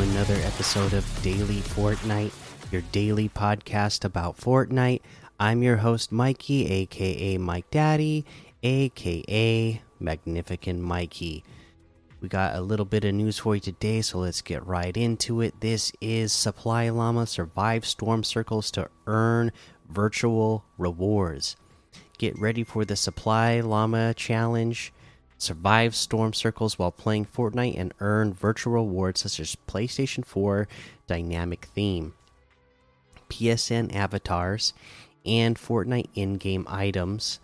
another episode of Daily Fortnite, your daily podcast about Fortnite. I'm your host, Mikey, aka Mike Daddy, aka Magnificent Mikey. We got a little bit of news for you today, so let's get right into it. This is Supply Llama Survive Storm Circles to earn virtual rewards. Get ready for the Supply Llama Challenge survive storm circles while playing Fortnite, and earn virtual rewards such as PlayStation 4 Dynamic Theme, PSN avatars, and Fortnite in game items,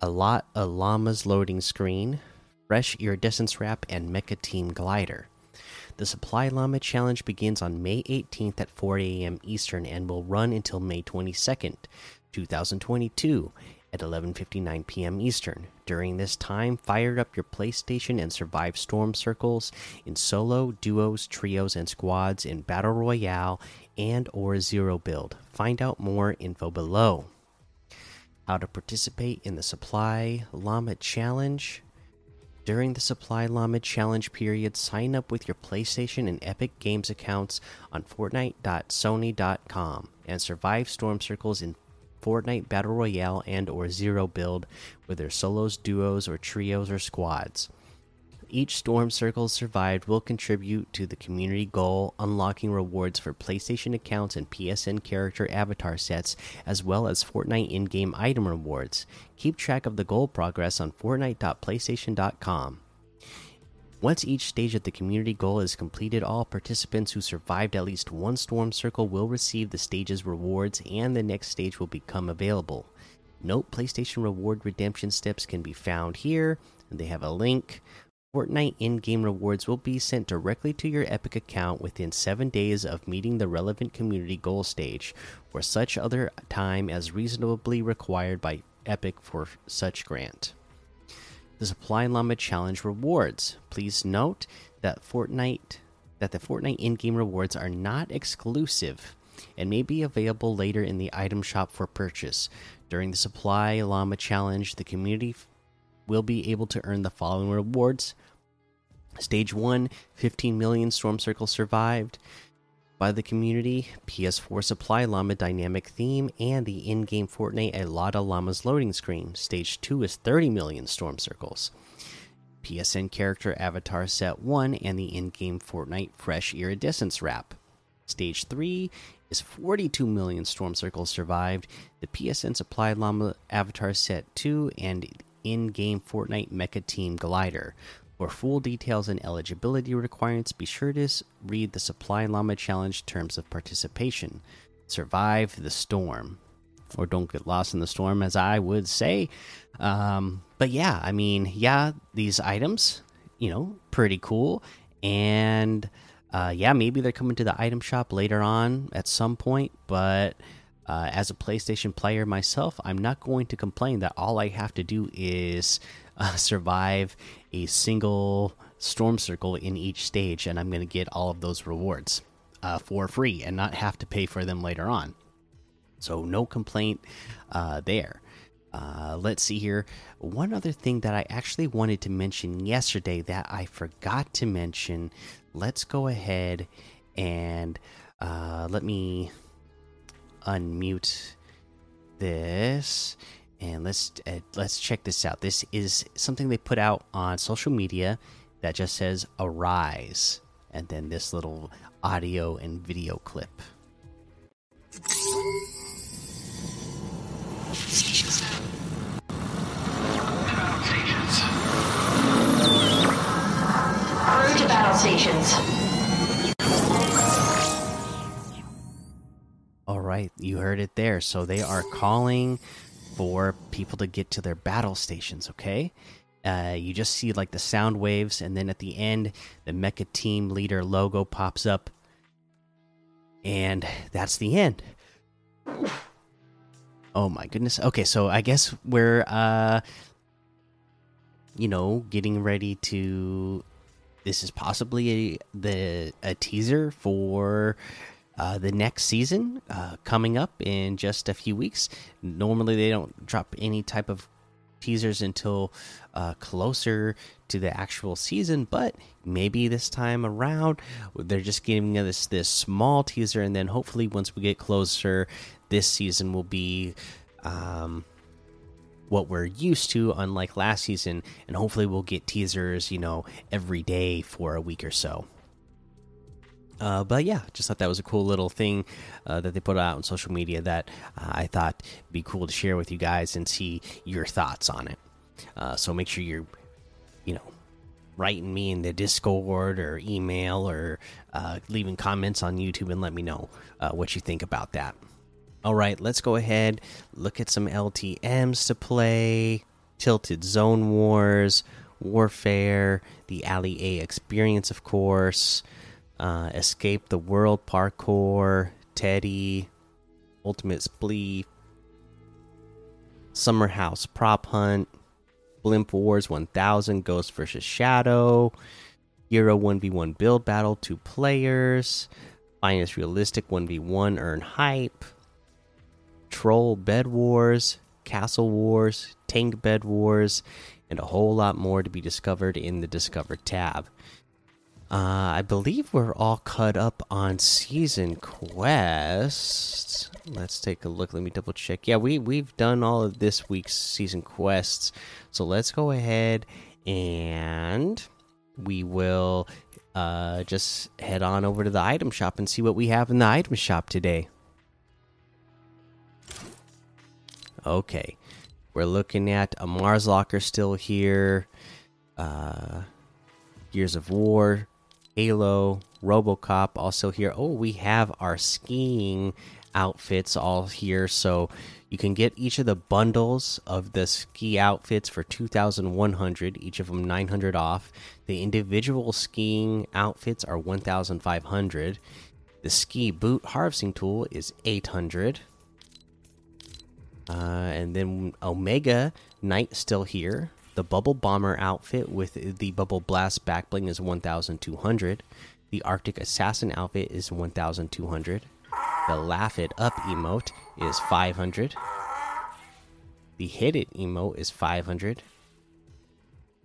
a lot of llama's loading screen, fresh iridescence wrap, and Mecha Team glider. The Supply Llama Challenge begins on May 18th at 4 a.m. Eastern and will run until May 22nd, 2022 at 11:59 p.m. Eastern. During this time, fire up your PlayStation and survive storm circles in solo, duos, trios, and squads in Battle Royale and or Zero build. Find out more info below. How to participate in the Supply Llama Challenge. During the Supply Llama Challenge period, sign up with your PlayStation and Epic Games accounts on Fortnite.sony.com and survive storm circles in Fortnite Battle Royale and or Zero build, whether solos, duos, or trios or squads. Each storm circle survived will contribute to the community goal, unlocking rewards for PlayStation accounts and PSN character avatar sets, as well as Fortnite in game item rewards. Keep track of the goal progress on Fortnite.PlayStation.com. Once each stage of the community goal is completed, all participants who survived at least one storm circle will receive the stage's rewards and the next stage will become available. Note PlayStation reward redemption steps can be found here, and they have a link. Fortnite in game rewards will be sent directly to your Epic account within seven days of meeting the relevant community goal stage, or such other time as reasonably required by Epic for such grant the Supply Llama Challenge rewards. Please note that Fortnite that the Fortnite in-game rewards are not exclusive and may be available later in the item shop for purchase. During the Supply Llama Challenge, the community will be able to earn the following rewards. Stage 1, 15 million storm circles survived by the community, PS4 Supply Llama dynamic theme, and the in game Fortnite A Lot of Llamas loading screen. Stage 2 is 30 million storm circles. PSN character avatar set 1 and the in game Fortnite Fresh Iridescence wrap. Stage 3 is 42 million storm circles survived. The PSN Supply Llama avatar set 2 and in game Fortnite Mecha Team glider. For full details and eligibility requirements, be sure to read the Supply Llama Challenge terms of participation. Survive the storm, or don't get lost in the storm, as I would say. Um, but yeah, I mean, yeah, these items, you know, pretty cool. And uh, yeah, maybe they're coming to the item shop later on at some point, but. Uh, as a PlayStation player myself, I'm not going to complain that all I have to do is uh, survive a single storm circle in each stage, and I'm going to get all of those rewards uh, for free and not have to pay for them later on. So, no complaint uh, there. Uh, let's see here. One other thing that I actually wanted to mention yesterday that I forgot to mention. Let's go ahead and uh, let me unmute this and let's uh, let's check this out. This is something they put out on social media that just says "Arise," and then this little audio and video clip. All right, you heard it there. So they are calling for people to get to their battle stations. Okay, uh, you just see like the sound waves, and then at the end, the Mecha Team Leader logo pops up, and that's the end. Oh my goodness. Okay, so I guess we're uh, you know, getting ready to. This is possibly a the a teaser for uh, the next season uh, coming up in just a few weeks. Normally, they don't drop any type of teasers until uh, closer to the actual season, but maybe this time around they're just giving us this small teaser, and then hopefully once we get closer, this season will be. Um, what we're used to, unlike last season, and hopefully we'll get teasers, you know, every day for a week or so. Uh, but yeah, just thought that was a cool little thing uh, that they put out on social media that uh, I thought be cool to share with you guys and see your thoughts on it. Uh, so make sure you're, you know, writing me in the Discord or email or uh, leaving comments on YouTube and let me know uh, what you think about that. All right, let's go ahead look at some LTM's to play. Tilted Zone Wars, Warfare, the Ali-A experience, of course uh, Escape the World Parkour, Teddy, Ultimate Splee, Summer House Prop Hunt, Blimp Wars 1000, Ghost vs. Shadow, Hero 1v1 Build Battle, two players, Finest Realistic 1v1 Earn Hype, Troll Bed Wars, Castle Wars, Tank Bed Wars, and a whole lot more to be discovered in the Discover tab. Uh, I believe we're all caught up on season quests. Let's take a look. Let me double check. Yeah, we we've done all of this week's season quests. So let's go ahead and we will uh, just head on over to the item shop and see what we have in the item shop today. Okay, we're looking at a Mars Locker still here. Uh, Gears of War Halo, Robocop also here. Oh, we have our skiing outfits all here. So you can get each of the bundles of the ski outfits for 2100, each of them 900 off. The individual skiing outfits are 1500. The ski boot harvesting tool is 800. Uh, and then Omega Knight still here. The Bubble Bomber outfit with the Bubble Blast backbling is 1200. The Arctic Assassin outfit is 1200. The Laugh It Up emote is 500. The Hit It emote is 500.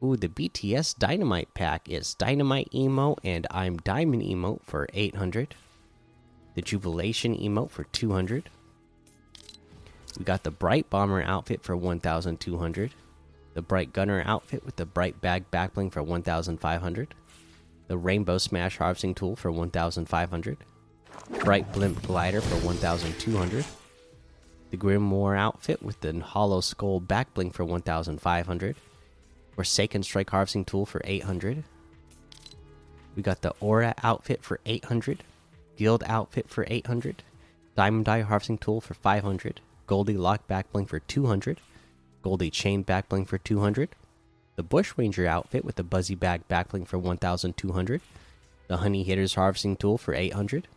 Ooh, the BTS Dynamite pack is Dynamite emote and I'm Diamond emote for 800. The Jubilation emote for 200. We got the Bright Bomber outfit for 1200 the Bright Gunner outfit with the Bright Bag backbling for 1,500, the Rainbow Smash harvesting tool for 1,500, Bright Blimp glider for 1,200, the grim war outfit with the Hollow Skull backbling for 1,500, Forsaken Strike harvesting tool for 800. We got the Aura outfit for 800, Guild outfit for 800, Diamond Die harvesting tool for 500, Goldie Lock backbling for 200. Goldie Chain backbling for 200. The Bush Ranger outfit with the Buzzy Bag backbling for 1,200. The Honey Hitters Harvesting Tool for 800.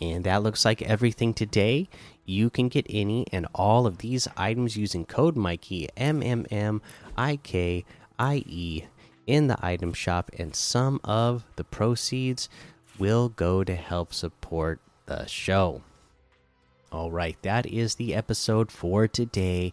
And that looks like everything today. You can get any and all of these items using code Mikey M M M I K I E in the item shop, and some of the proceeds will go to help support the show. All right, that is the episode for today